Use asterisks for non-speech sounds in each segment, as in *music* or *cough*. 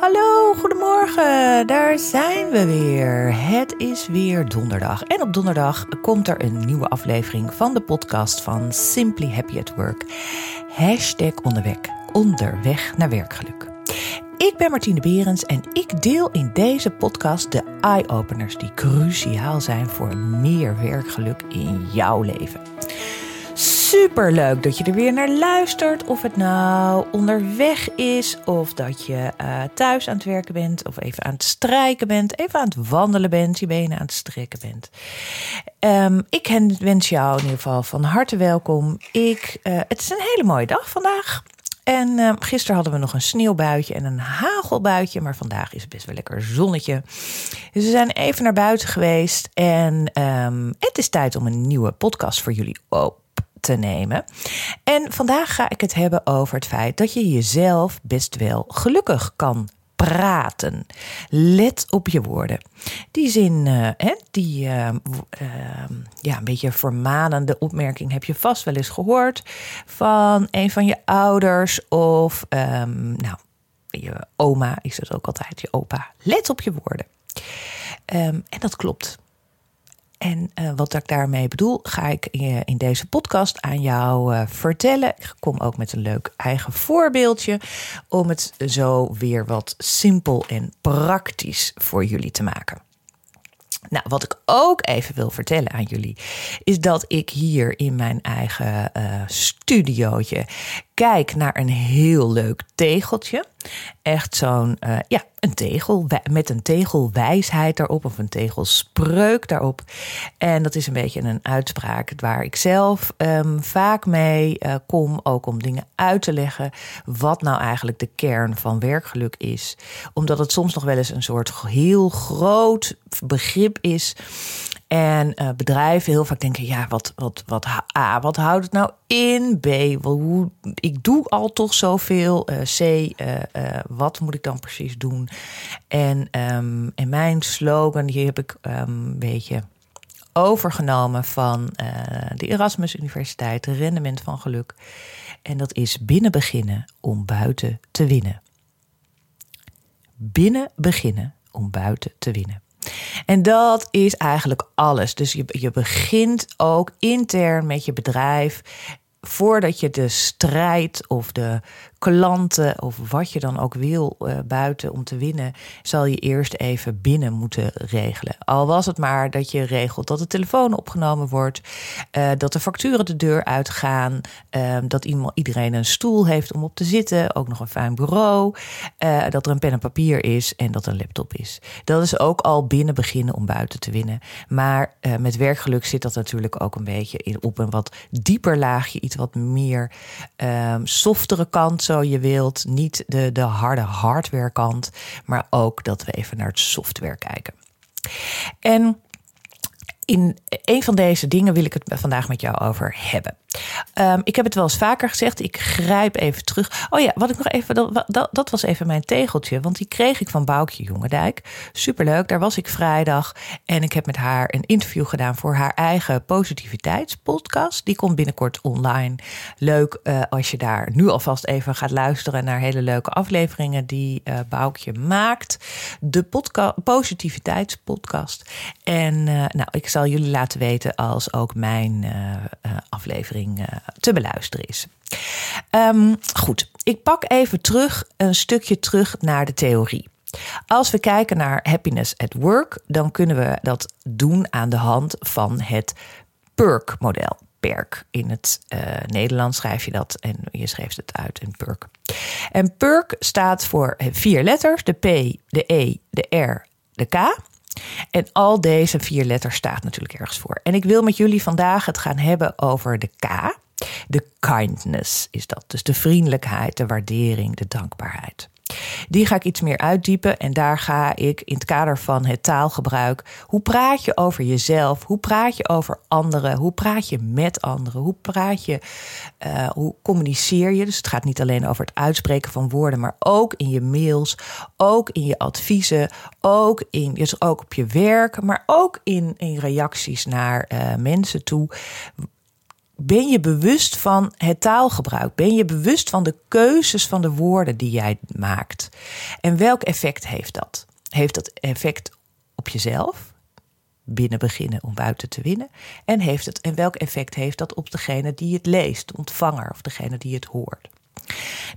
Hallo, goedemorgen. Daar zijn we weer. Het is weer donderdag. En op donderdag komt er een nieuwe aflevering van de podcast van Simply Happy at Work. Hashtag onderweg, onderweg naar werkgeluk. Ik ben Martine Berends en ik deel in deze podcast de eye-openers die cruciaal zijn voor meer werkgeluk in jouw leven. Super leuk dat je er weer naar luistert. Of het nou onderweg is, of dat je uh, thuis aan het werken bent, of even aan het strijken bent, even aan het wandelen bent, je benen aan het strekken bent. Um, ik wens jou in ieder geval van harte welkom. Ik, uh, het is een hele mooie dag vandaag. En uh, gisteren hadden we nog een sneeuwbuitje en een hagelbuitje. Maar vandaag is het best wel lekker zonnetje. Dus we zijn even naar buiten geweest. En um, het is tijd om een nieuwe podcast voor jullie te nemen. En vandaag ga ik het hebben over het feit dat je jezelf best wel gelukkig kan praten. Let op je woorden. Die zin, uh, hè, die uh, uh, ja, een beetje vermanende opmerking heb je vast wel eens gehoord van een van je ouders of um, nou, je oma is het ook altijd, je opa. Let op je woorden. Um, en dat klopt. En uh, wat ik daarmee bedoel, ga ik in, in deze podcast aan jou uh, vertellen. Ik kom ook met een leuk eigen voorbeeldje om het zo weer wat simpel en praktisch voor jullie te maken. Nou, wat ik ook even wil vertellen aan jullie, is dat ik hier in mijn eigen uh, kijk naar een heel leuk tegeltje. Echt zo'n, uh, ja, een tegel met een tegelwijsheid daarop of een tegelspreuk daarop. En dat is een beetje een uitspraak waar ik zelf um, vaak mee uh, kom, ook om dingen uit te leggen wat nou eigenlijk de kern van werkgeluk is. Omdat het soms nog wel eens een soort heel groot begrip is. En uh, bedrijven heel vaak denken: ja, wat, wat, wat, A, wat houdt het nou in? B, wel, ik doe al toch zoveel. Uh, C, uh, wat moet ik dan precies doen? En, um, en mijn slogan, die heb ik um, een beetje overgenomen van de Erasmus Universiteit, Rendement van Geluk. En dat is binnen beginnen om buiten te winnen. Binnen beginnen om buiten te winnen. En dat is eigenlijk alles. Dus je, je begint ook intern met je bedrijf. Voordat je de strijd of de klanten of wat je dan ook wil uh, buiten om te winnen, zal je eerst even binnen moeten regelen. Al was het maar dat je regelt dat de telefoon opgenomen wordt, uh, dat de facturen de deur uitgaan, uh, dat iemand, iedereen een stoel heeft om op te zitten, ook nog een fijn bureau, dat er een pen en papier is en dat er een laptop is. Dat is ook al binnen beginnen om buiten te winnen. Maar met werkgeluk zit dat natuurlijk ook een beetje in, op een wat dieper laagje, iets wat meer ehm, softere kant zo je wilt. Niet de, de harde hardware kant, maar ook dat we even naar het software kijken. En in een van deze dingen wil ik het vandaag met jou over hebben. Um, ik heb het wel eens vaker gezegd. Ik grijp even terug. Oh ja, wat ik nog even. Dat, dat, dat, was even mijn tegeltje. Want die kreeg ik van Boukje Jongendijk. Superleuk. Daar was ik vrijdag. En ik heb met haar een interview gedaan voor haar eigen positiviteitspodcast. Die komt binnenkort online. Leuk uh, als je daar nu alvast even gaat luisteren naar hele leuke afleveringen die uh, Boukje maakt. De positiviteitspodcast. En uh, nou, ik zal jullie laten weten als ook mijn aflevering te beluisteren is. Um, goed, ik pak even terug een stukje terug naar de theorie. Als we kijken naar happiness at work, dan kunnen we dat doen aan de hand van het PERK-model. PERK. In het uh, Nederlands schrijf je dat en je schrijft het uit in PERK. En PERK staat voor vier letters: de P, de E, de R, de K. En al deze vier letters staat natuurlijk ergens voor. En ik wil met jullie vandaag het gaan hebben over de K. De kindness is dat. Dus de vriendelijkheid, de waardering, de dankbaarheid. Die ga ik iets meer uitdiepen en daar ga ik in het kader van het taalgebruik. Hoe praat je over jezelf? Hoe praat je over anderen? Hoe praat je met anderen? Hoe praat je? Uh, hoe communiceer je? Dus het gaat niet alleen over het uitspreken van woorden, maar ook in je mails, ook in je adviezen, ook, in, dus ook op je werk, maar ook in, in reacties naar uh, mensen toe ben je bewust van het taalgebruik? Ben je bewust van de keuzes van de woorden die jij maakt? En welk effect heeft dat? Heeft dat effect op jezelf? Binnen beginnen om buiten te winnen. En, heeft het, en welk effect heeft dat op degene die het leest, de ontvanger of degene die het hoort?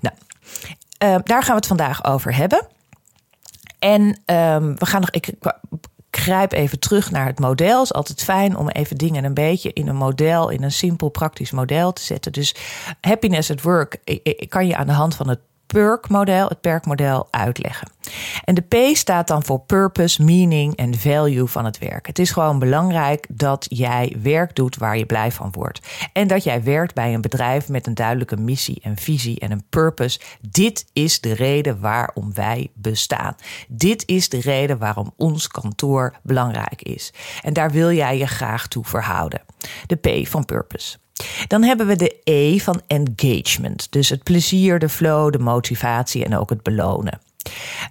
Nou, uh, daar gaan we het vandaag over hebben. En um, we gaan nog. Ik grijp even terug naar het model. Het is altijd fijn om even dingen een beetje in een model, in een simpel praktisch model te zetten. Dus happiness at work kan je aan de hand van het PERK-model, het PERK-model, uitleggen. En de P staat dan voor purpose, meaning en value van het werk. Het is gewoon belangrijk dat jij werk doet waar je blij van wordt. En dat jij werkt bij een bedrijf met een duidelijke missie en visie en een purpose. Dit is de reden waarom wij bestaan. Dit is de reden waarom ons kantoor belangrijk is. En daar wil jij je graag toe verhouden. De P van purpose. Dan hebben we de E van engagement. Dus het plezier, de flow, de motivatie en ook het belonen.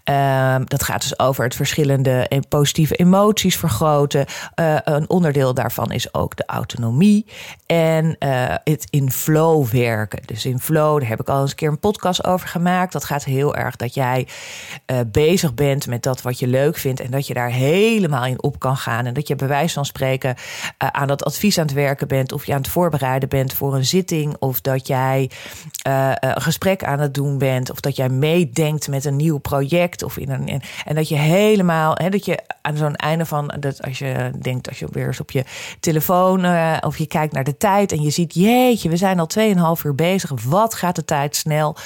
Ehm, dat gaat dus over het verschillende positieve emoties vergroten. Uh, een onderdeel daarvan is ook de autonomie en uh, het in flow werken. Dus in flow, daar heb ik al eens een keer een podcast over gemaakt. Dat gaat heel erg dat jij uh, bezig bent met dat wat je leuk vindt en dat je daar helemaal in op kan gaan. En dat je bij wijze van spreken aan dat advies aan het werken bent of je aan het voorbereiden bent voor een zitting of dat jij een gesprek aan het doen bent of dat jij meedenkt met een nieuw project of in een. En dat je helemaal, hè, dat je aan zo'n einde van dat als je denkt, als je weer eens op je telefoon uh, of je kijkt naar de tijd en je ziet, jeetje, we zijn al 2,5 uur bezig. Wat gaat de tijd snel?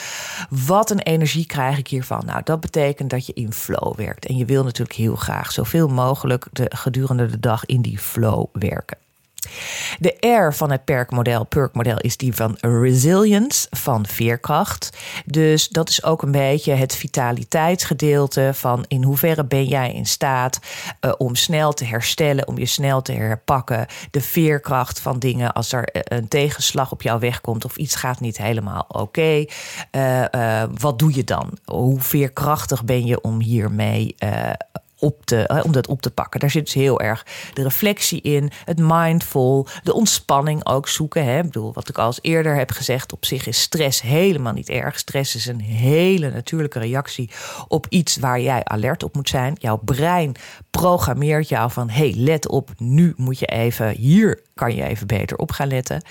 Wat een energie krijg ik hiervan? Nou, dat betekent dat je in flow werkt. En je wil natuurlijk heel graag zoveel mogelijk de, gedurende de dag in die flow werken. De R van het PERK-model, PERK-model, is die van resilience, van veerkracht. Dus dat is ook een beetje het vitaliteitsgedeelte van in hoeverre ben jij in staat uh, om snel te herstellen, om je snel te herpakken. De veerkracht van dingen als er eh, een tegenslag op jouw weg komt of iets gaat niet helemaal oké. Uh, wat doe je dan? Hoe veerkrachtig ben je om hiermee om dat op te pakken. Daar zit dus heel erg de reflectie in, het mindful, de ontspanning ook zoeken. Hè. Ik bedoel, wat ik al eens eerder heb gezegd, op zich is stress helemaal niet erg. Stress is een hele natuurlijke reactie op iets waar jij alert op moet zijn. Jouw brein programmeert jou van, hey, let op, nu moet je even, hier kan je even beter op gaan letten.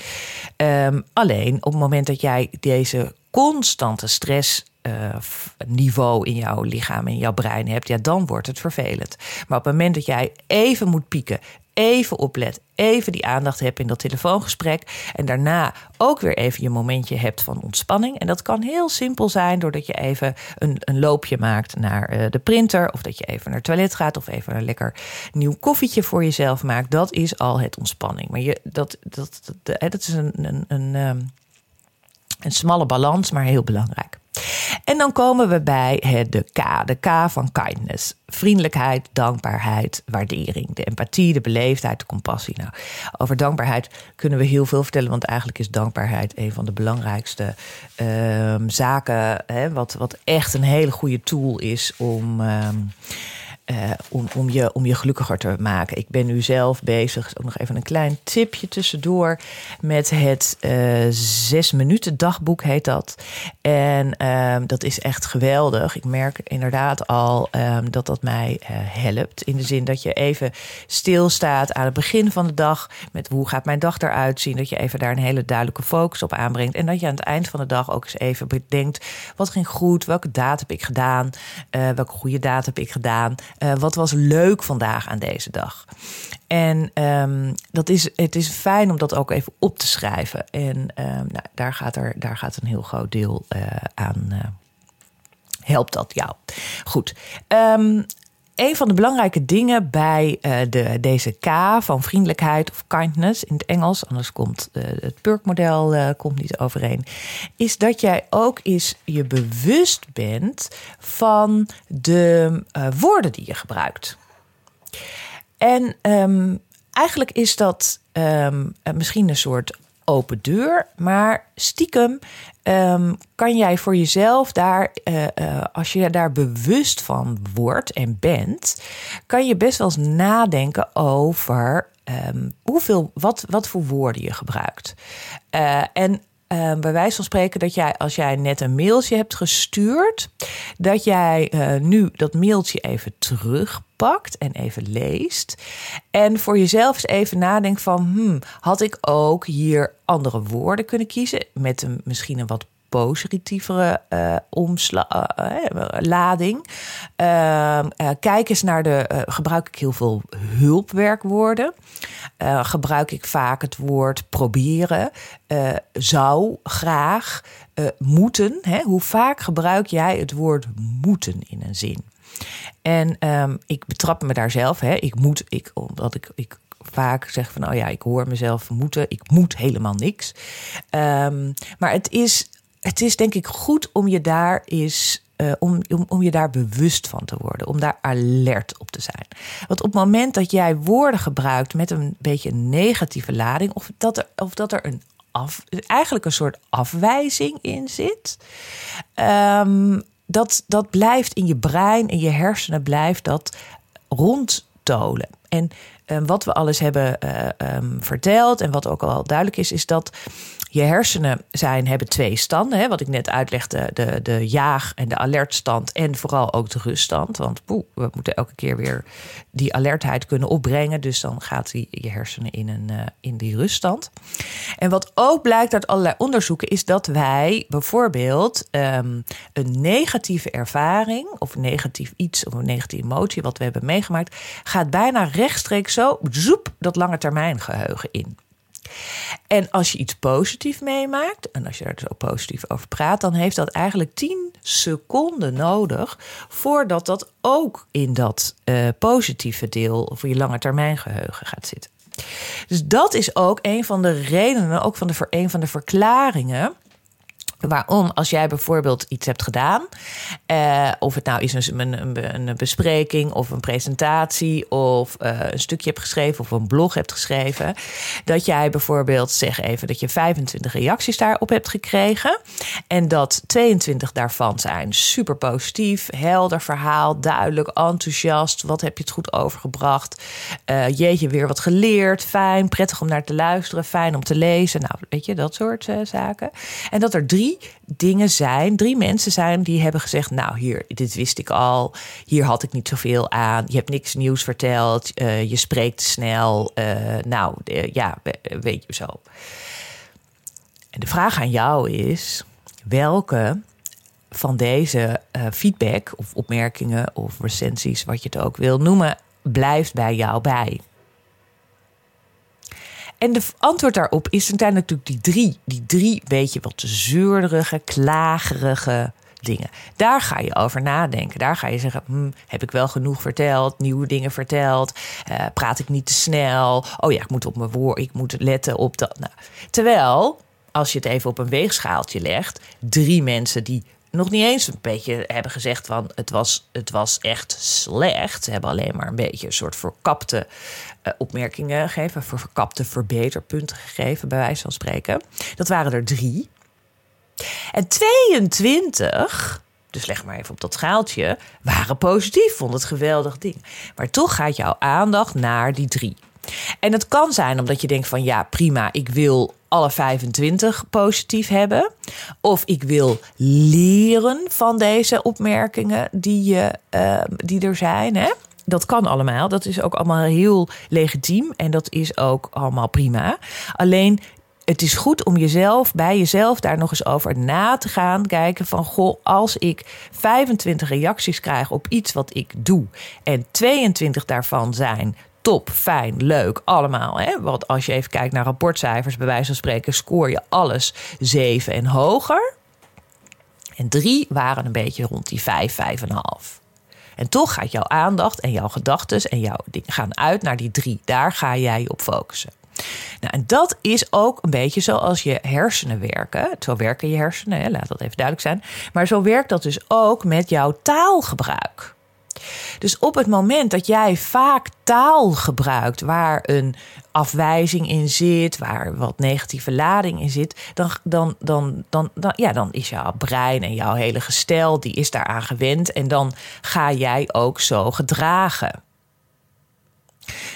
Um, alleen op het moment dat jij deze constante stress uh, niveau in jouw lichaam, in jouw brein hebt, ja, dan wordt het vervelend. Maar op het moment dat jij even moet pieken, even oplet, even die aandacht hebt in dat telefoongesprek en daarna ook weer even je momentje hebt van ontspanning. En dat kan heel simpel zijn doordat je even een, een loopje maakt naar uh, de printer of dat je even naar het toilet gaat of even een lekker nieuw koffietje voor jezelf maakt. Dat is al het ontspanning. Maar je, dat, dat, dat, dat, is een, een, een, um, een smalle balans, maar heel belangrijk. En dan komen we bij het, de K, de K van kindness. Vriendelijkheid, dankbaarheid, waardering. De empathie, de beleefdheid, de compassie. Nou, over dankbaarheid kunnen we heel veel vertellen, want eigenlijk is dankbaarheid een van de belangrijkste uh, zaken. Hè, wat, wat echt een hele goede tool is om. Uh, uh, om, om, je, om je gelukkiger te maken. Ik ben nu zelf bezig, ook nog even een klein tipje tussendoor, met het uh, zes minuten dagboek heet dat. En uh, dat is echt geweldig. Ik merk inderdaad al um, dat dat mij uh, helpt. In de zin dat je even stilstaat aan het begin van de dag met hoe gaat mijn dag eruit zien. Dat je even daar een hele duidelijke focus op aanbrengt. En dat je aan het eind van de dag ook eens even bedenkt, wat ging goed, welke daad heb ik gedaan, welke goede daad heb ik gedaan. Uh, wat was leuk vandaag aan deze dag? En um, dat is, het is fijn om dat ook even op te schrijven. En um, nou, daar, gaat er, daar gaat een heel groot deel uh, aan. Uh, helpt dat jou? Goed. Um, een van de belangrijke dingen bij uh, de, deze K van vriendelijkheid of kindness in het Engels, anders komt uh, het PERK-model uh, komt niet overeen, is dat jij ook eens je bewust bent van de woorden die je gebruikt. En um, eigenlijk is dat um, misschien een soort open deur. Maar stiekem um, kan jij voor jezelf daar, uh, uh, als je daar bewust van wordt en bent, kan je best wel eens nadenken over ehm, hoeveel, wat, wat voor woorden je gebruikt. Uh, en uh, bij wijze van spreken dat jij, als jij net een mailtje hebt gestuurd, dat jij uh, nu dat mailtje even terugpakt en even leest. En voor jezelf eens even nadenkt van, hmm, had ik ook hier andere woorden kunnen kiezen met een, misschien een wat positievere uh, omsla uh, lading. Ehm, kijk eens naar de. gebruik ik heel veel hulpwerkwoorden? gebruik ik vaak het woord proberen? zou graag moeten? Hè? Hoe vaak gebruik jij het woord moeten in een zin? En um, ik betrap me daar zelf. Hè? Ik moet, ik, omdat ik, ik vaak zeg van, oh ja, ik hoor mezelf moeten, ik moet helemaal niks. Um, maar het is het is denk ik goed om je daar is. Uh, om, om, om je daar bewust van te worden, om daar alert op te zijn. Want op het moment dat jij woorden gebruikt met een beetje een negatieve lading, of dat er, of dat er een af, eigenlijk een soort afwijzing in zit, um, dat, dat blijft in je brein, in je hersenen, blijft dat rondtolen. En um, wat we alles hebben uh, um, verteld en wat ook al duidelijk is, is dat je hersenen zijn, hebben twee standen. Hè, wat ik net uitlegde, de, de jaag- en de alertstand. En vooral ook de ruststand. Want we moeten elke keer weer die alertheid kunnen opbrengen. Dus dan gaat die, je hersenen in, een, uh, in die ruststand. En wat ook blijkt uit allerlei onderzoeken... is dat wij bijvoorbeeld um, een negatieve ervaring... of negatief iets of een negatieve emotie wat we hebben meegemaakt... gaat bijna rechtstreeks zo zoep dat lange termijn geheugen in. En als je iets positief meemaakt, en als je er dus ook positief over praat, dan heeft dat eigenlijk 10 seconden nodig voordat dat ook in dat uh, positieve deel voor je lange termijn geheugen gaat zitten. Dus dat is ook een van de redenen, ook van de, een van de verklaringen Waarom, als jij bijvoorbeeld iets hebt gedaan, eh, of het nou is een, een, een, bespreking of een presentatie of uh, een stukje hebt geschreven of een blog hebt geschreven, dat jij bijvoorbeeld zeg even dat je 25 reacties daarop hebt gekregen en dat 22 daarvan zijn super positief, helder verhaal, duidelijk, enthousiast, wat heb je het goed overgebracht, uh, jeetje weer wat geleerd, fijn, prettig om naar te luisteren, fijn om te lezen, nou weet je dat soort zaken. En dat er drie dingen zijn, drie mensen zijn die hebben gezegd: Nou, hier, dit wist ik al. Hier had ik niet zoveel aan. Je hebt niks nieuws verteld. Uh, je spreekt snel. Uh, nou, uh, ja, weet je zo. En de vraag aan jou is: welke van deze feedback of opmerkingen of recensies, wat je het ook wil noemen, blijft bij jou bij? En de antwoord daarop is uiteindelijk natuurlijk die drie. Die drie beetje wat zeurderige, klagerige dingen. Daar ga je over nadenken. Daar ga je zeggen: hm, heb ik wel genoeg verteld, nieuwe dingen verteld? Uh, praat ik niet te snel? Oh ja, ik moet op mijn woord, ik moet letten op dat. Nou, terwijl, als je het even op een weegschaaltje legt, drie mensen die nog niet eens een beetje hebben gezegd van het was, het was echt slecht. Ze hebben alleen maar een beetje een soort verkapte uh, opmerkingen gegeven, voor verkapte verbeterpunten gegeven, bij wijze van spreken. Dat waren er drie. En 22, dus leg maar even op dat schaaltje, waren positief, vonden het geweldig ding. Maar toch gaat jouw aandacht naar die drie. En het kan zijn omdat je denkt van ja, prima, ik wil alle 25 positief hebben. Of ik wil leren van deze opmerkingen die, je, uh, die er zijn. Hè? Dat kan allemaal. Dat is ook allemaal heel legitiem. En dat is ook allemaal prima. Alleen het is goed om jezelf bij jezelf daar nog eens over na te gaan kijken van goh, als ik 25 reacties krijg op iets wat ik doe en 22 daarvan zijn top, fijn, leuk, allemaal. Hè? Want als je even kijkt naar rapportcijfers, bij wijze van spreken, scoor je alles 7 en hoger. En drie waren een beetje rond die 5, 5,5. En toch gaat jouw aandacht en jouw gedachten en jouw dingen gaan uit naar die drie. Daar ga jij je op focussen. Nou, en dat is ook een beetje zoals je hersenen werken. Zo werken je hersenen, hè? laat dat even duidelijk zijn. Maar zo werkt dat dus ook met jouw taalgebruik. Dus op het moment dat jij vaak taal gebruikt waar een afwijzing in zit, waar wat negatieve lading in zit, dan, dan, dan, dan, dan, ja, dan is jouw brein en jouw hele gestel, die is daaraan gewend en dan ga jij ook zo gedragen.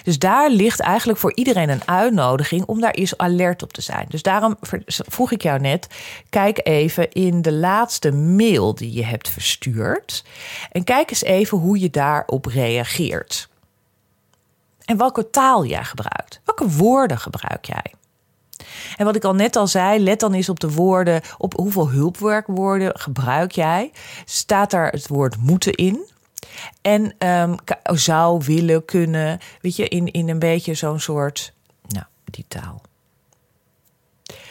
Dus daar ligt eigenlijk voor iedereen een uitnodiging om daar eens alert op te zijn. Dus daarom vroeg ik jou net: kijk even in de laatste mail die je hebt verstuurd. En kijk eens even hoe je daarop reageert. En welke taal jij gebruikt. Welke woorden gebruik jij? En wat ik al net al zei, let dan eens op de woorden, op hoeveel hulpwerkwoorden gebruik jij. Staat daar het woord moeten in? En um, zou willen kunnen, weet je, in, in een beetje zo'n soort, nou, die taal.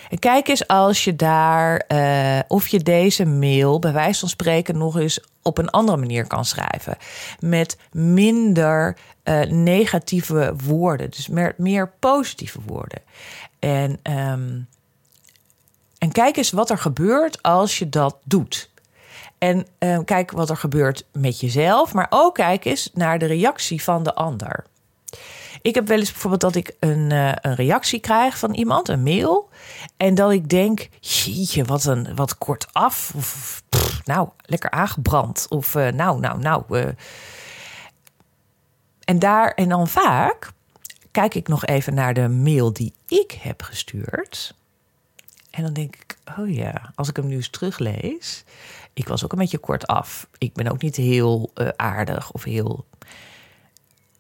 En kijk eens als je daar, uh, of je deze mail bij wijze van spreken nog eens op een andere manier kan schrijven. Met minder uh, negatieve woorden, dus meer, meer positieve woorden. En, um, en kijk eens wat er gebeurt als je dat doet. En uh, kijk wat er gebeurt met jezelf, maar ook kijk eens naar de reactie van de ander. Ik heb wel eens bijvoorbeeld dat ik een, uh, een reactie krijg van iemand, een mail. En dat ik denk, jeetje, wat, een, wat kort af. Of nou, lekker aangebrand. Of uh, nou, nou, nou. Uh. En daar, en dan vaak kijk ik nog even naar de mail die ik heb gestuurd. En dan denk ik, oh ja, als ik hem nu eens teruglees. Ik was ook een beetje kort af. Ik ben ook niet heel uh, aardig of heel.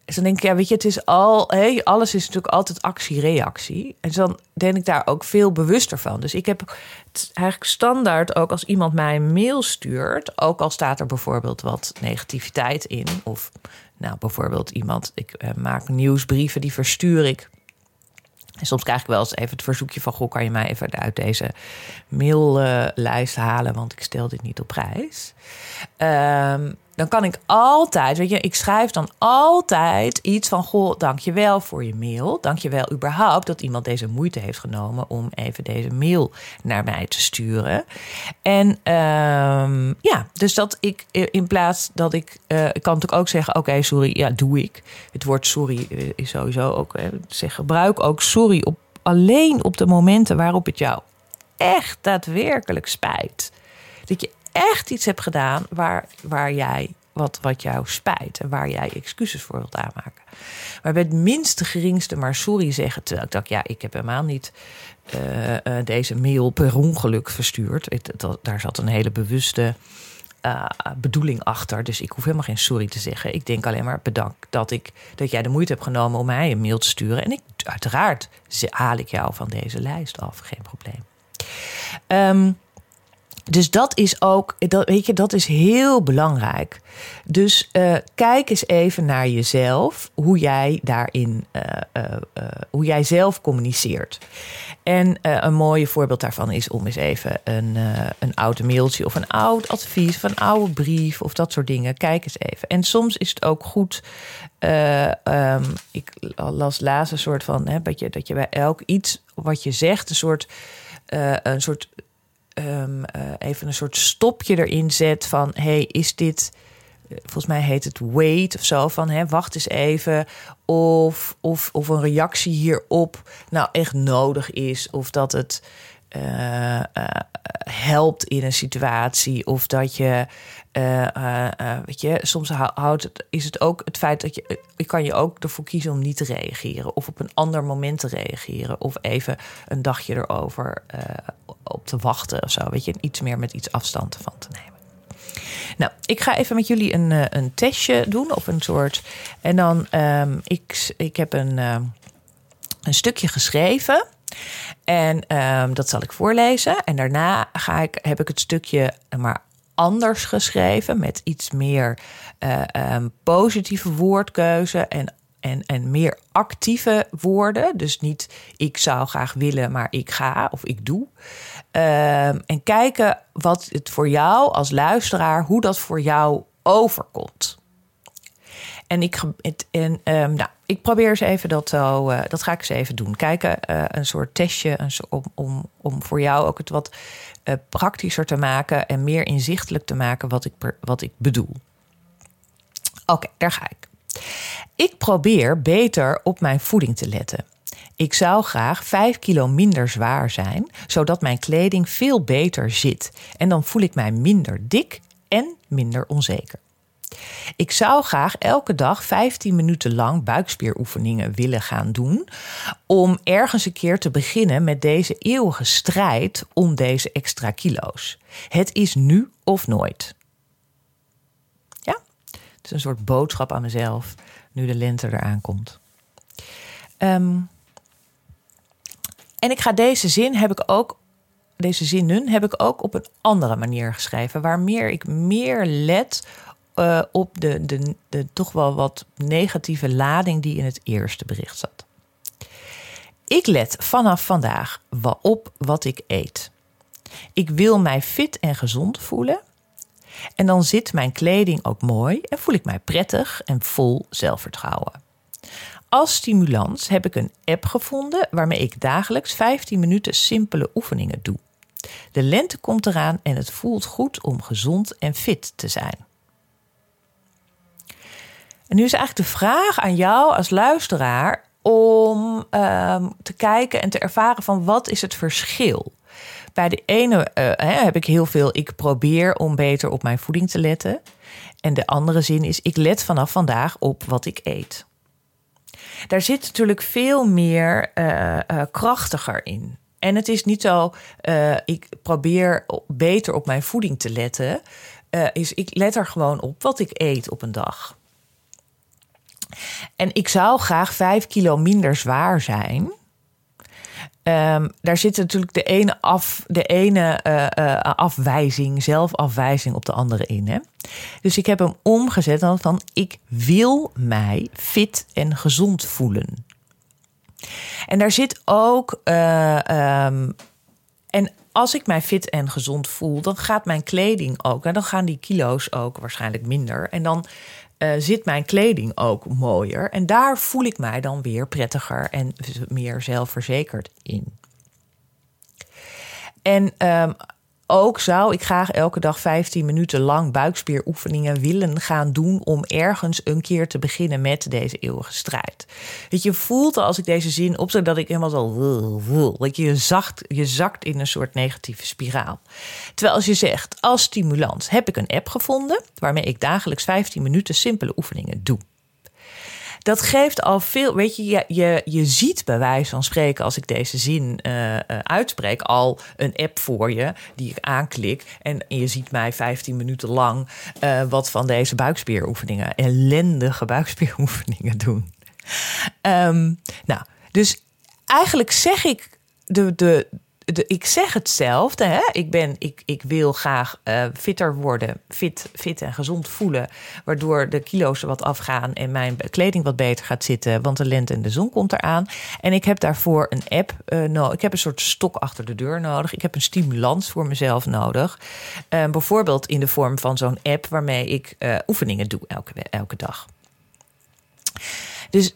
Dus dan denk ik, ja, weet je, het is al, hey, alles is natuurlijk altijd actie-reactie. En dan denk ik daar ook veel bewuster van. Dus ik heb eigenlijk standaard ook als iemand mij een mail stuurt, ook al staat er bijvoorbeeld wat negativiteit in, of nou, bijvoorbeeld iemand, ik uh, maak nieuwsbrieven, die verstuur ik en soms krijg ik wel eens even het verzoekje van: Goh, kan je mij even uit deze maillijst halen? Want ik stel dit niet op prijs. Um, dan kan ik altijd, weet je, ik schrijf dan altijd iets van: Goh, dankjewel voor je mail. Dankjewel überhaupt dat iemand deze moeite heeft genomen om even deze mail naar mij te sturen. En um, ja, dus dat ik in plaats dat ik, uh, ik kan natuurlijk ook zeggen: Oké, sorry, ja, doe ik. Het woord sorry is sowieso ook, zeg, gebruik ook sorry op, alleen op de momenten waarop het jou echt daadwerkelijk spijt. Dat je echt iets hebt gedaan waar, waar jij wat, wat jou spijt en waar jij excuses voor wilt aanmaken. Maar bij het minste geringste maar sorry zeggen, terwijl ik dacht, ja, ik heb helemaal niet uh, uh, deze mail per ongeluk verstuurd. Dat, daar zat een hele bewuste uh, bedoeling achter. Dus ik hoef helemaal geen sorry te zeggen. Ik denk alleen maar bedankt dat, ik, dat jij de moeite hebt genomen om mij een mail te sturen. En ik, uiteraard haal ik jou van deze lijst af, geen probleem. Um, dus dat is ook, dat, weet je, dat is heel belangrijk. Dus uh, kijk eens even naar jezelf, hoe jij daarin, uh, hoe jij zelf communiceert. En een mooi voorbeeld daarvan is om eens even een, een oud mailtje of een oud advies of een oude brief of dat soort dingen. Kijk eens even. En soms is het ook goed. Um, ik las laatst een soort van hè, dat, je, dat je bij elk iets wat je zegt, een soort, een soort um, uh, even een soort stopje erin zet van: hey, is dit. Eh, volgens mij heet het wait of zo. Van hè, wacht eens even. Of, of, of een reactie hierop nou echt nodig is. Of dat het uh, uh, helpt in een situatie. Of dat je, uh, weet je, soms houdt is het ook het feit dat je, je kan je ook ervoor kiezen om niet te reageren. Of op een ander moment te reageren. Of even een dagje erover op te wachten of zo. Weet je, iets meer met iets afstand van te nemen. Nou, ik ga even met jullie een, een testje doen of een soort. En dan, um, ik, ik heb een, een stukje geschreven. En um, dat zal ik voorlezen. En daarna ga ik, heb ik het stukje maar anders geschreven. Met iets meer uh, um, positieve woordkeuze en en, en meer actieve woorden. Dus niet ik zou graag willen, maar ik ga of ik doe. Um, en kijken wat het voor jou als luisteraar, hoe dat voor jou overkomt. En ik, het, en, um, nou, ik probeer eens even dat zo, uh, dat ga ik eens even doen. Kijken, uh, een soort testje een om, om, om voor jou ook het wat uh, praktischer te maken en meer inzichtelijk te maken wat ik, wat ik bedoel. Oké, daar ga ik. Ik probeer beter op mijn voeding te letten. Ik zou graag 5 kilo minder zwaar zijn, zodat mijn kleding veel beter zit. En dan voel ik mij minder dik en minder onzeker. Ik zou graag elke dag 15 minuten lang buikspieroefeningen willen gaan doen. Om ergens een keer te beginnen met deze eeuwige strijd om deze extra kilo's. Het is nu of nooit. Ja, het is een soort boodschap aan mezelf nu de lente eraan komt. Ehm, en ik ga deze zin heb ik ook deze zinnen heb ik ook op een andere manier geschreven. Waar meer ik meer let uh, op de, de, de toch wel wat negatieve lading die in het eerste bericht zat. Ik let vanaf vandaag op wat ik eet. Ik wil mij fit en gezond voelen. En dan zit mijn kleding ook mooi en voel ik mij prettig en vol zelfvertrouwen. Als stimulans heb ik een app gevonden waarmee ik dagelijks 15 minuten simpele oefeningen doe. De lente komt eraan en het voelt goed om gezond en fit te zijn. En nu is eigenlijk de vraag aan jou als luisteraar om um, te kijken en te ervaren van wat is het verschil. Bij de ene uh, heb ik heel veel, ik probeer om beter op mijn voeding te letten. En de andere zin is, ik let vanaf vandaag op wat ik eet. Daar zit natuurlijk veel meer uh, uh, krachtiger in. En het is niet zo, ik probeer beter op mijn voeding te letten. is ik let er gewoon op wat ik eet op een dag. En ik zou graag vijf kilo minder zwaar zijn. Um, daar zit natuurlijk de ene, af, de ene uh, uh, afwijzing, zelfafwijzing op de andere in. Hè? Dus ik heb hem omgezet dan van ik wil mij fit en gezond voelen. En daar zit ook. Uh, um, en als ik mij fit en gezond voel, dan gaat mijn kleding ook. En dan gaan die kilo's ook waarschijnlijk minder. En dan uh, zit mijn kleding ook mooier. En daar voel ik mij dan weer prettiger en meer zelfverzekerd in. En um, ook zou ik graag elke dag 15 minuten lang buikspieroefeningen willen gaan doen om ergens een keer te beginnen met deze eeuwige strijd. Dat je voelt als ik deze zin opzet dat ik helemaal zo. Dat je, zacht, je zakt in een soort negatieve spiraal. Terwijl als je zegt, als stimulans heb ik een app gevonden waarmee ik dagelijks 15 minuten simpele oefeningen doe dat geeft al veel. Weet je, je, je, je ziet bij wijze van spreken, als ik deze zin uh, uh, uitspreek, al een app voor je die ik aanklik. En je ziet mij 15 minuten lang uh, wat van deze buikspieroefeningen, ellendige *laughs* buikspieroefeningen doen. Um, nou, dus eigenlijk zeg ik de, de, ik zeg hetzelfde. Hè? Ik, ben, ik, ik wil graag uh, fitter worden, fit, fit en gezond voelen. Waardoor de kilo's wat afgaan en mijn kleding wat beter gaat zitten. Want de lente en de zon komt eraan. En ik heb daarvoor een app uh, nodig. Ik heb een soort stok achter de deur nodig. Ik heb een stimulans voor mezelf nodig. Uh, bijvoorbeeld in de vorm van zo'n app waarmee ik oefeningen doe elke, elke dag. Dus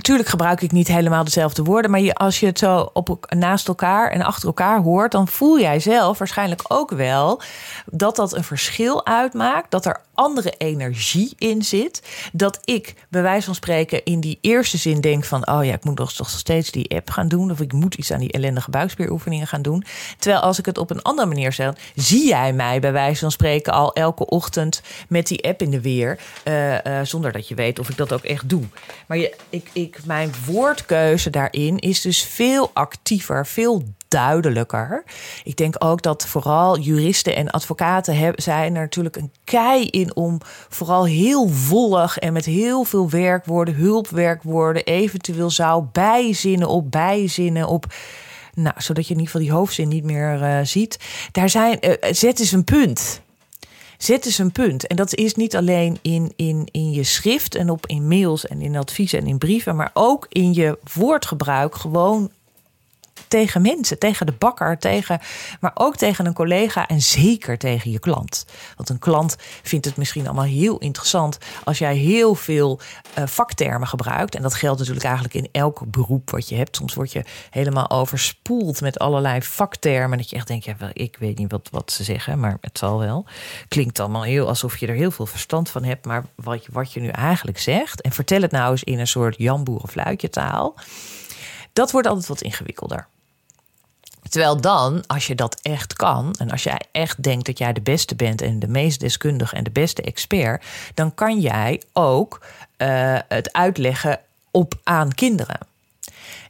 Natuurlijk gebruik ik niet helemaal dezelfde woorden, maar je, als je het zo op, naast elkaar en achter elkaar hoort, dan voel jij zelf waarschijnlijk ook wel dat dat een verschil uitmaakt, dat er andere energie in zit. Dat ik bij wijze van spreken in die eerste zin denk van, oh ja, ik moet nog steeds die app gaan doen, of ik moet iets aan die ellendige buikspieroefeningen gaan doen. Terwijl als ik het op een andere manier zeg, zie jij mij bij wijze van spreken al elke ochtend met die app in de weer, uh, uh, zonder dat je weet of ik dat ook echt doe. Maar je, ik, ik mijn woordkeuze daarin is dus veel actiever, veel duidelijker. Ik denk ook dat vooral juristen en advocaten zijn er natuurlijk een kei in om vooral heel vollig en met heel veel werkwoorden, hulpwerkwoorden, eventueel zou bijzinnen op bijzinnen op. Nou, zodat je in ieder geval die hoofdzin niet meer uh, ziet. Daar zijn, uh, zet eens een punt. Zet eens een punt. En dat is niet alleen in, in, in je schrift en op in mails en in adviezen en in brieven, maar ook in je woordgebruik gewoon tegen mensen, tegen de bakker, tegen, maar ook tegen een collega en zeker tegen je klant. Want een klant vindt het misschien allemaal heel interessant als jij heel veel uh, vaktermen gebruikt. En dat geldt natuurlijk eigenlijk in elk beroep wat je hebt. Soms word je helemaal overspoeld met allerlei vaktermen. Dat je echt denkt, ja, ik weet niet wat, wat ze zeggen, maar het zal wel. Klinkt allemaal heel alsof je er heel veel verstand van hebt. Maar wat je, wat je nu eigenlijk zegt, en vertel het nou eens in een soort Jan Boerenfluitje taal. Dat wordt altijd wat ingewikkelder. Terwijl dan, als je dat echt kan en als jij echt denkt dat jij de beste bent en de meest deskundige en de beste expert, dan kan jij ook uh, het uitleggen op aan kinderen.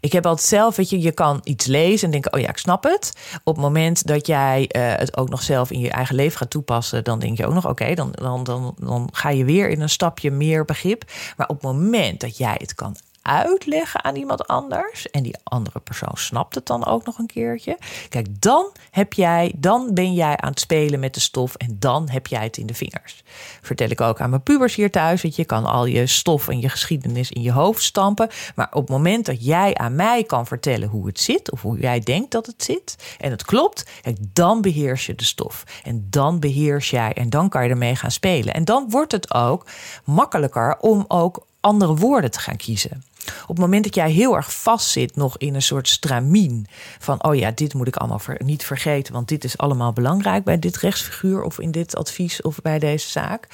Ik heb altijd zelf, weet je, je kan iets lezen en denken, oh ja, ik snap het. Op het moment dat jij uh, het ook nog zelf in je eigen leven gaat toepassen, dan denk je ook nog, oké, dan, dan, dan, dan ga je weer in een stapje meer begrip. Maar op het moment dat jij het kan uitleggen aan iemand anders en die andere persoon snapt het dan ook nog een keertje. Kijk, dan heb jij, dan ben jij aan het spelen met de stof en dan heb jij het in de vingers. Vertel ik ook aan mijn pubers hier thuis, weet je, kan al je stof en je geschiedenis in je hoofd stampen, maar op het moment dat jij aan mij kan vertellen hoe het zit of hoe jij denkt dat het zit en het klopt, dan beheers je de stof en dan beheers jij en dan kan je ermee gaan spelen en dan wordt het ook makkelijker om ook andere woorden te gaan kiezen. Op het moment dat jij heel erg vastzit nog in een soort stramien van, oh ja, dit moet ik allemaal niet vergeten, want dit is allemaal belangrijk bij dit rechtsfiguur of in dit advies of bij deze zaak,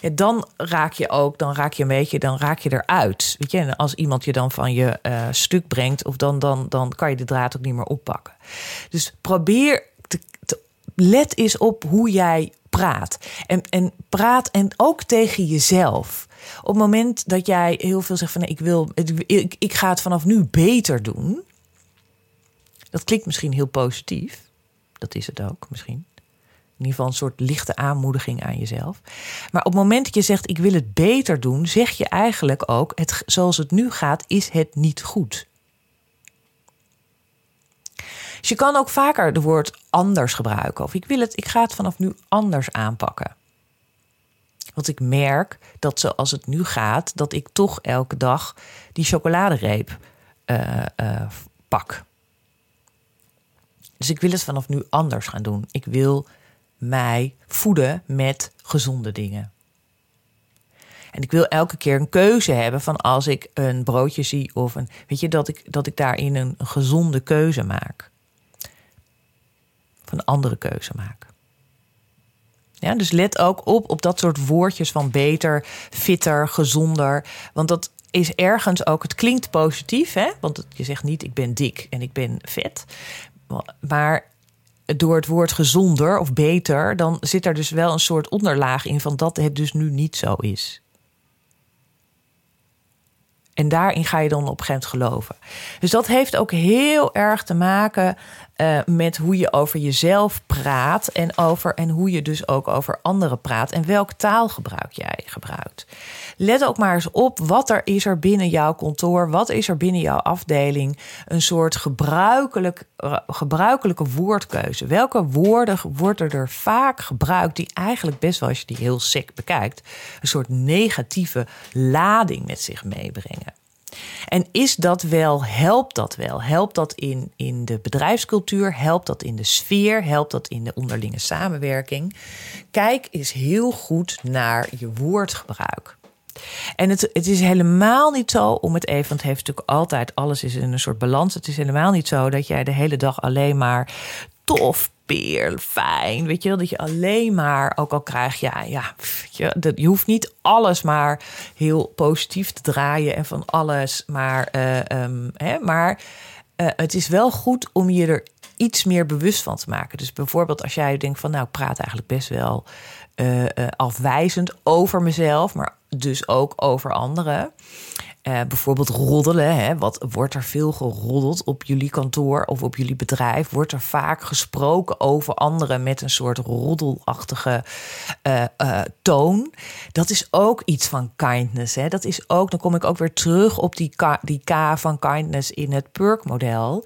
ja, dan raak je ook, dan raak je een beetje, dan raak je eruit. Weet je, en als iemand je dan van je uh, stuk brengt, of dan, dan, dan kan je de draad ook niet meer oppakken. Dus probeer te let eens op hoe jij praat. En, en praat en ook tegen jezelf. Op het moment dat jij heel veel zegt van nee, ik wil, ik, ik ga het vanaf nu beter doen. Dat klinkt misschien heel positief. Dat is het ook misschien. In ieder geval een soort lichte aanmoediging aan jezelf. Maar op het moment dat je zegt ik wil het beter doen, zeg je eigenlijk ook het, zoals het nu gaat, is het niet goed. Dus je kan ook vaker het woord anders gebruiken. Of ik wil het, ik ga het vanaf nu anders aanpakken. Want ik merk dat zoals het nu gaat, dat ik toch elke dag die chocoladereep uh, uh, pak. Dus ik wil het vanaf nu anders gaan doen. Ik wil mij voeden met gezonde dingen. En ik wil elke keer een keuze hebben van als ik een broodje zie of een. Weet je, dat ik, dat ik daarin een gezonde keuze maak. Of een andere keuze maak. Ja, dus let ook op op dat soort woordjes van beter, fitter, gezonder. Want dat is ergens ook, het klinkt positief, hè? want je zegt niet ik ben dik en ik ben vet. Maar door het woord gezonder of beter, dan zit er dus wel een soort onderlaag in van dat het dus nu niet zo is. En daarin ga je dan op een gegeven moment geloven. Dus dat heeft ook heel erg te maken uh, met hoe je over jezelf praat en, over, en hoe je dus ook over anderen praat en welk taalgebruik jij gebruikt. Let ook maar eens op wat er is er binnen jouw kantoor, wat is er binnen jouw afdeling, een soort gebruikelijk, uh, gebruikelijke woordkeuze. Welke woorden worden er vaak gebruikt die eigenlijk best wel, als je die heel sec bekijkt, een soort negatieve lading met zich meebrengen. En is dat wel, helpt dat wel? Helpt dat in, in de bedrijfscultuur? Helpt dat in de sfeer? Helpt dat in de onderlinge samenwerking? Kijk eens heel goed naar je woordgebruik. En het, het is helemaal niet zo om het even, want het heeft natuurlijk altijd, alles is in een soort balans. Het is helemaal niet zo dat jij de hele dag alleen maar tof, fijn. Weet je wel, dat je alleen maar, ook al krijg je, ja, je, dat, je hoeft niet alles maar heel positief te draaien en van alles. Maar, uh, hè, maar uh, het is wel goed om je er iets meer bewust van te maken. Dus bijvoorbeeld als jij denkt van, nou, ik praat eigenlijk best wel uh, afwijzend over mezelf, maar dus ook over anderen. Uh, bijvoorbeeld roddelen. Hè? Wat wordt er veel geroddeld op jullie kantoor of op jullie bedrijf? Wordt er vaak gesproken over anderen met een soort roddelachtige uh, uh, toon? Dat is ook iets van kindness. Hè? Dat is ook, dan kom ik ook weer terug op die K, die K van kindness in het Perk-model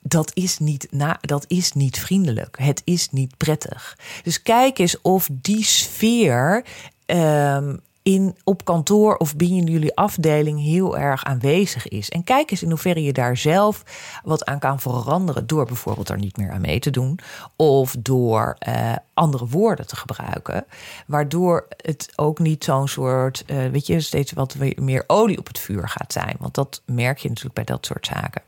dat is, niet na, dat is niet vriendelijk. Het is niet prettig. Dus kijk eens of die sfeer um, in, op kantoor of binnen jullie afdeling heel erg aanwezig is. En kijk eens in hoeverre je daar zelf wat aan kan veranderen. Door bijvoorbeeld er niet meer aan mee te doen. Of door uh, andere woorden te gebruiken. Waardoor het ook niet zo'n soort, uh, weet je, steeds wat meer olie op het vuur gaat zijn. Want dat merk je natuurlijk bij dat soort zaken.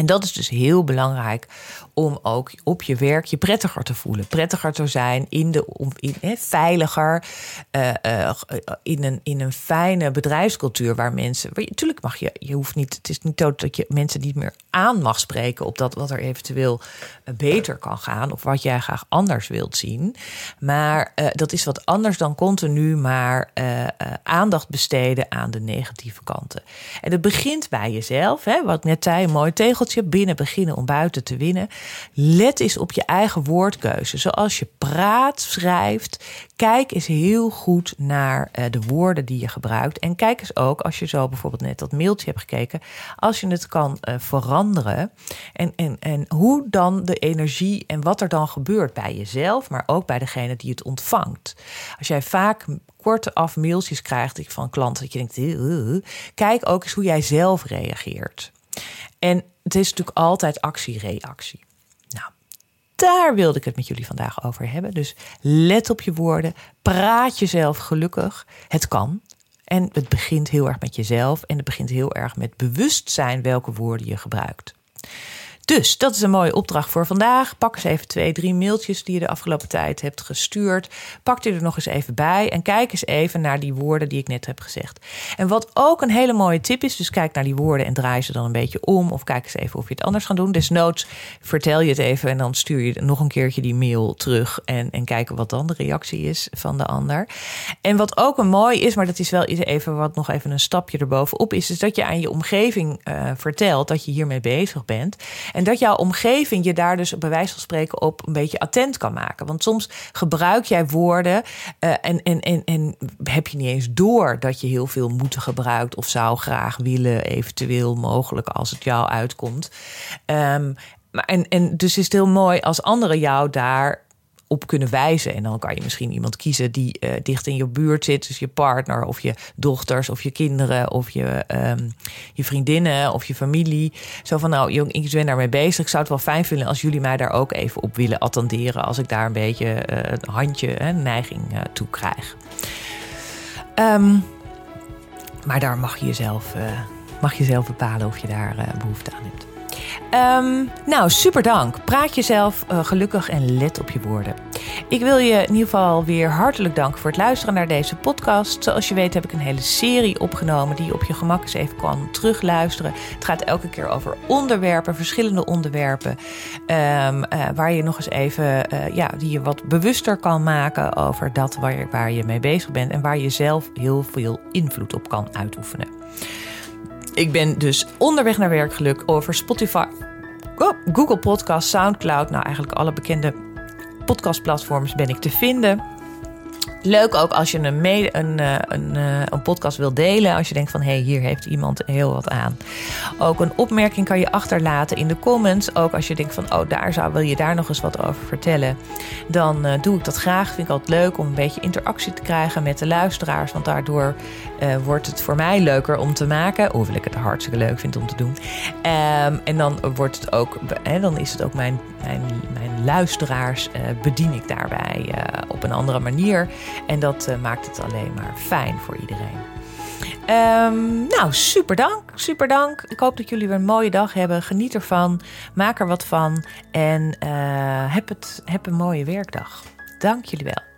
En dat is dus heel belangrijk om ook op je werk je prettiger te voelen. Prettiger te zijn, in de, in, veiliger, uh, uh, in, een, in een fijne bedrijfscultuur waar mensen. Natuurlijk mag je, je hoeft niet, het is niet dat je mensen niet meer aan mag spreken op dat wat er eventueel beter kan gaan of wat jij graag anders wilt zien. Maar dat is wat anders dan continu maar aandacht besteden aan de negatieve kanten. En het begint bij jezelf, hè, wat net zei, een mooi tegeltje binnen beginnen om buiten te winnen. Let eens op je eigen woordkeuze. Zoals je praat, schrijft. Kijk eens heel goed naar uh, de woorden die je gebruikt. En kijk eens ook, als je zo bijvoorbeeld net dat mailtje hebt gekeken, als je het kan uh, veranderen. En, en, en hoe dan de energie en wat er dan gebeurt bij jezelf, maar ook bij degene die het ontvangt. Als jij vaak korte af mailtjes krijgt van klanten, dat je denkt, kijk ook eens hoe jij zelf reageert. En het is natuurlijk altijd actie-reactie. Nou, daar wilde ik het met jullie vandaag over hebben. Dus let op je woorden. Praat jezelf gelukkig. Het kan. En het begint heel erg met jezelf. En het begint heel erg met bewustzijn welke woorden je gebruikt. Dus dat is een mooie opdracht voor vandaag. Pak eens even twee, drie mailtjes die je de afgelopen tijd hebt gestuurd. Pak die er nog eens even bij en kijk eens even naar die woorden die ik net heb gezegd. En wat ook een hele mooie tip is, dus kijk naar die woorden en draai ze dan een beetje om. Of kijk eens even of je het anders gaat doen. Desnoods vertel je het even en dan stuur je nog een keertje die mail terug. En, en kijken wat dan de reactie is van de ander. En wat ook een mooi is, maar dat is wel even wat nog even een stapje erbovenop is, is dat je aan je omgeving uh, vertelt dat je hiermee bezig bent. En dat jouw omgeving je daar dus bij wijze van spreken op een beetje attent kan maken. Want soms gebruik jij woorden uh, en, en, en, en heb je niet eens door dat je heel veel moeten gebruikt of zou graag willen, eventueel mogelijk als het jou uitkomt. Um, maar en, en dus is het heel mooi als anderen jou daar op kunnen wijzen. En dan kan je misschien iemand kiezen die uh, dicht in je buurt zit. Dus je partner of je dochters of je kinderen of je, um, je vriendinnen of je familie. Zo van nou, jong, ik ben daarmee bezig. Ik zou het wel fijn vinden als jullie mij daar ook even op willen attenderen. Als ik daar een beetje uh, een handje, een neiging uh, toe krijg. Um, maar daar mag je jezelf, mag je zelf bepalen of je daar behoefte aan hebt. Um, nou, super dank. Praat jezelf uh, gelukkig en let op je woorden. Ik wil je in ieder geval weer hartelijk danken voor het luisteren naar deze podcast. Zoals je weet heb ik een hele serie opgenomen die je op je gemak eens even kan terugluisteren. Het gaat elke keer over onderwerpen, verschillende onderwerpen. Um, uh, waar je nog eens even, uh, ja, die je wat bewuster kan maken over dat waar je, waar je mee bezig bent. En waar je zelf heel veel invloed op kan uitoefenen. Ik ben dus onderweg naar werkgeluk over Spotify, Google Podcast, SoundCloud. Nou, eigenlijk alle bekende podcastplatforms ben ik te vinden. Leuk ook als je een, een, eh, eh, een, podcast wil delen. Als je denkt van hé, hey, hier heeft iemand heel wat aan. Ook een opmerking kan je achterlaten in de comments. Ook als je denkt van oh, daar zou, wil je daar nog eens wat over vertellen. Dan uh, doe ik dat graag. Vind ik altijd leuk om een beetje interactie te krijgen met de luisteraars. Want daardoor wordt het voor mij leuker om te maken. Hoewel ik het hartstikke leuk vind om te doen. Um, en dan wordt het ook, hè, dan is het ook mijn, mijn luisteraars uh, bedien ik daarbij op een andere manier. En dat uh, maakt het alleen maar fijn voor iedereen. Um, nou, super dank. Super dank. Ik hoop dat jullie weer een mooie dag hebben. Geniet ervan. Maak er wat van. En uh, heb, het, heb een mooie werkdag. Dank jullie wel.